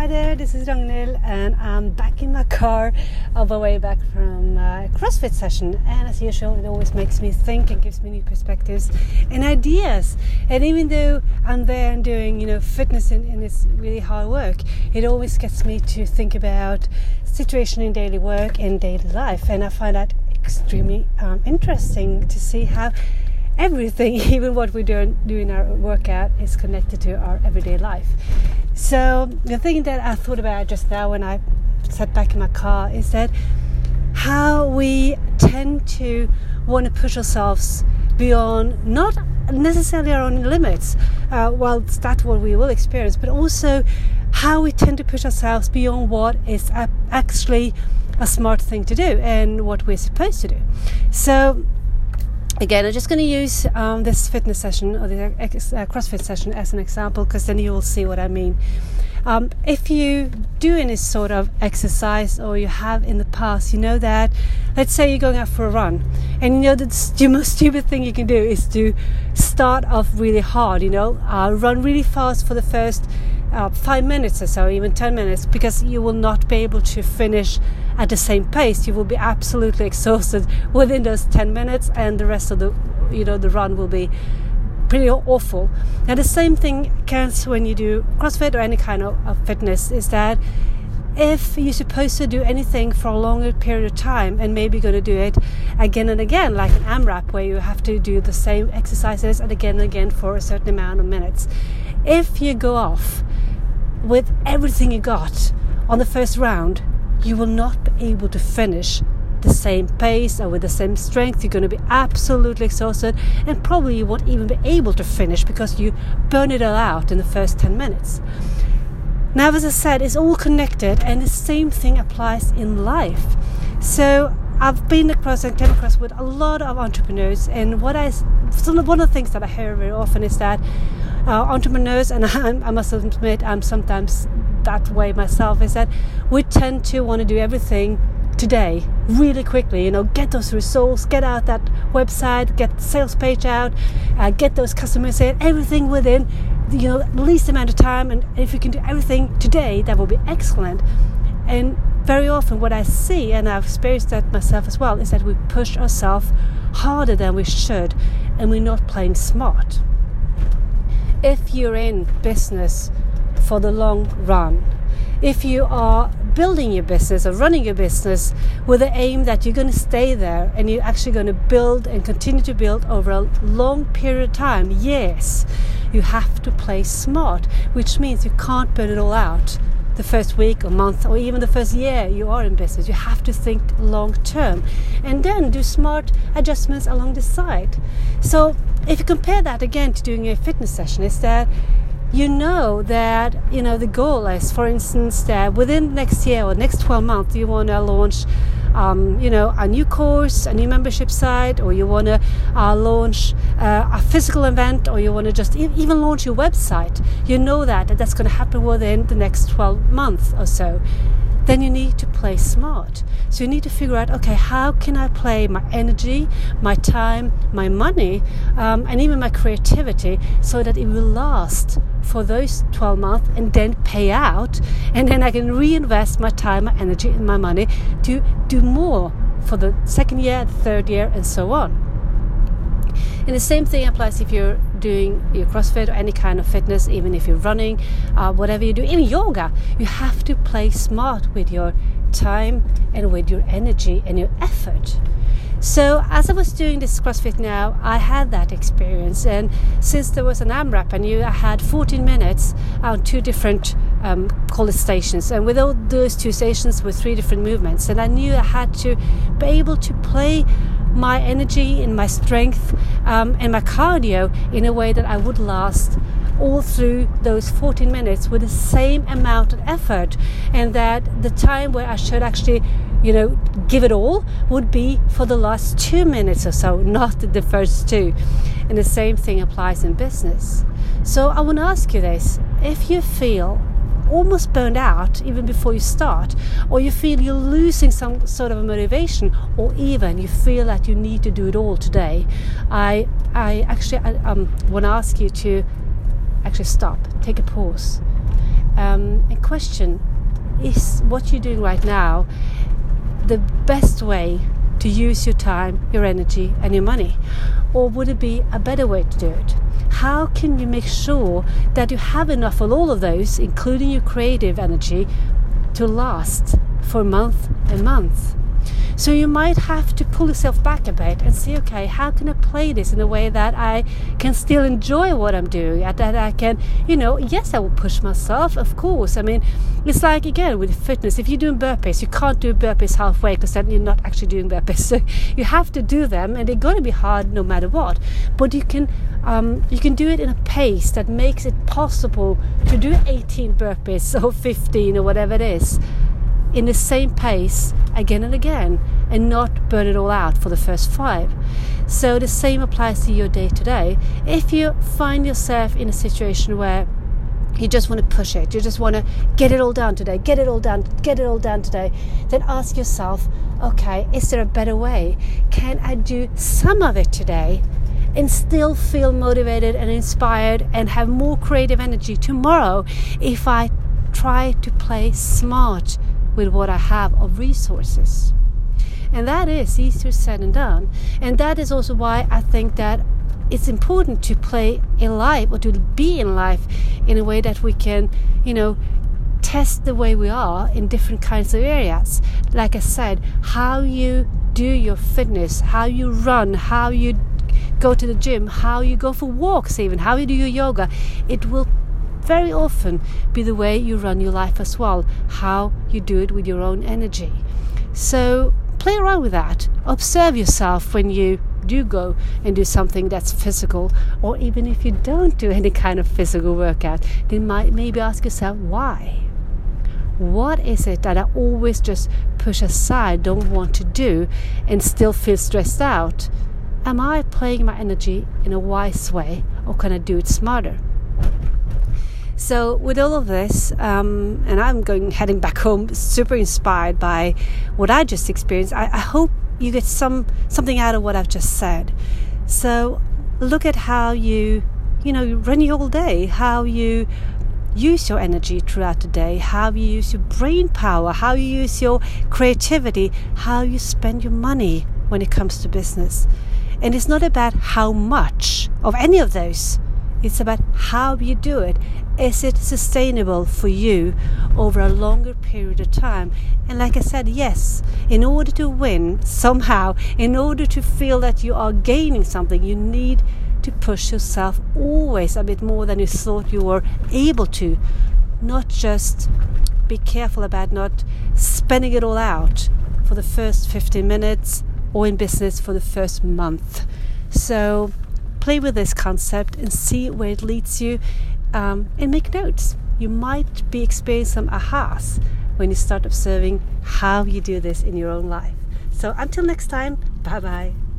hi there, this is Ragnhild, and I'm back in my car on the way back from a CrossFit session. And as usual, it always makes me think and gives me new perspectives and ideas. And even though I'm there and doing, you know, fitness in, in this really hard work, it always gets me to think about situation in daily work and daily life. And I find that extremely um, interesting to see how everything, even what we're doing, doing our workout, is connected to our everyday life. So the thing that I thought about just now when I sat back in my car is that how we tend to want to push ourselves beyond not necessarily our own limits. Uh, well, that's what we will experience, but also how we tend to push ourselves beyond what is actually a smart thing to do and what we're supposed to do. So again, I'm just going to use um, this fitness session or the uh, CrossFit session as an example because then you will see what I mean. Um, if you do any sort of exercise or you have in the past, you know that, let's say you're going out for a run, and you know the most stupid thing you can do is to start off really hard, you know, uh, run really fast for the first uh, five minutes or so, even 10 minutes, because you will not be able to finish at the same pace. You will be absolutely exhausted within those 10 minutes, and the rest of the, you know, the run will be pretty awful. And the same thing counts when you do CrossFit or any kind of, of fitness is that if you're supposed to do anything for a longer period of time and maybe going to do it again and again, like an AMRAP, where you have to do the same exercises and again and again for a certain amount of minutes, if you go off with everything you got on the first round, you will not be able to finish the same pace or with the same strength. You're going to be absolutely exhausted and probably you won't even be able to finish because you burn it all out in the first 10 minutes. Now, as I said, it's all connected, and the same thing applies in life. So, I've been across and came across with a lot of entrepreneurs, and what I one of the things that I hear very often is that uh, entrepreneurs, and I, I must admit I'm sometimes that way myself, is that we tend to want to do everything today really quickly you know get those results get out that website get the sales page out uh, get those customers in everything within you know least amount of time and if you can do everything today that will be excellent. And very often what i see and i've experienced that myself as well is that we push ourselves harder than we should and we're not playing smart. If you're in business for the long run if you are building your business or running your business with the aim that you're going to stay there and you're actually going to build and continue to build over a long period of time, yes, you have to play smart, which means you can't burn it all out the first week or month or even the first year you are in business. You have to think long term and then do smart adjustments along the side. So if you compare that again to doing a fitness session, is that you know that you know the goal is for instance that within next year or next 12 months you want to launch um, you know a new course a new membership site or you want to uh, launch uh, a physical event or you want to just e- even launch your website. You know that, that that's going to happen within the next 12 months or so then you need to play smart. So you need to figure out okay, how can I play my energy, my time, my money, um, and even my creativity so that it will last for those 12 months and then pay out. And then I can reinvest my time, my energy, and my money to do more for the second year, the third year, and so on. And the same thing applies if you're doing your CrossFit or any kind of fitness, even if you're running, uh, whatever you do, even yoga. You have to play smart with your time and with your energy and your effort. So as I was doing this CrossFit now, I had that experience, and since there was an AMRAP, I knew I had 14 minutes on two different um, stations, and with all those two stations were three different movements, and I knew I had to be able to play my energy and my strength um, and my cardio in a way that I would last all through those 14 minutes with the same amount of effort. And that the time where I should actually you know give it all would be for the last two minutes or so not the first two. And the same thing applies in business. So I want to ask you this. If you feel almost burned out even before you start, or you feel you're losing some sort of a motivation, or even you feel that you need to do it all today, I, I actually I, um, want to ask you to actually stop, take a pause. um, and question is what you're doing right now the best way to use your time, your energy, and your money? Or would it be a better way to do it? How can you make sure that you have enough of all of those, including your creative energy, to last for month and month? So you might have to pull yourself back a bit and see, okay, how can I play this in a way that I can still enjoy what I'm doing? That I can, you know, yes, I will push myself, of course. I mean, it's like again with fitness. If you're doing burpees, you can't do burpees halfway because then you're not actually doing burpees. So you have to do them, and they're going to be hard no matter what. But you can um, you can do it in a pace that makes it possible to do 18 burpees or 15 or whatever it is in the same pace again and again and not burn it all out for the first five. So the same applies to your day to day. If you find yourself in a situation where you just want to push it, you just want to get it all done today, get it all done, get it all done today, then ask yourself, okay, is there a better way? Can I do some of it today and still feel motivated and inspired and have more creative energy tomorrow if I try to play smart with what I have of resources. And that is easier said than done. And that is also why I think that it's important to play in life or to be in life in a way that we can, you know, test the way we are in different kinds of areas. Like I said, how you do your fitness, how you run, how you go to the gym, how you go for walks, even how you do your yoga, it will very often be the way you run your life as well, how you do it with your own energy. So play around with that. Observe yourself when you do go and do something that's physical, or even if you don't do any kind of physical workout, then might maybe ask yourself why. What is it that I always just push aside, don't want to do, and still feel stressed out? Am I playing my energy in a wise way, or can I do it smarter? So with all of this, um, and I'm going heading back home, super inspired by what I just experienced. I, I hope you get some something out of what I've just said. So look at how you, you know, run your whole day, how you use your energy throughout the day, how you use your brain power, how you use your creativity, how you spend your money when it comes to business. And it's not about how much of any of those it's about how you do it. Is it sustainable for you over a longer period of time? And like I said, yes, in order to win somehow, in order to feel that you are gaining something, you need to push yourself always a bit more than you thought you were able to. Not just be careful about not spending it all out for the first 15 minutes or in business for the first month. So, play with this concept and see where it leads you um, and make notes. You might be experiencing some ahas when you start observing how you do this in your own life. So until next time, bye bye.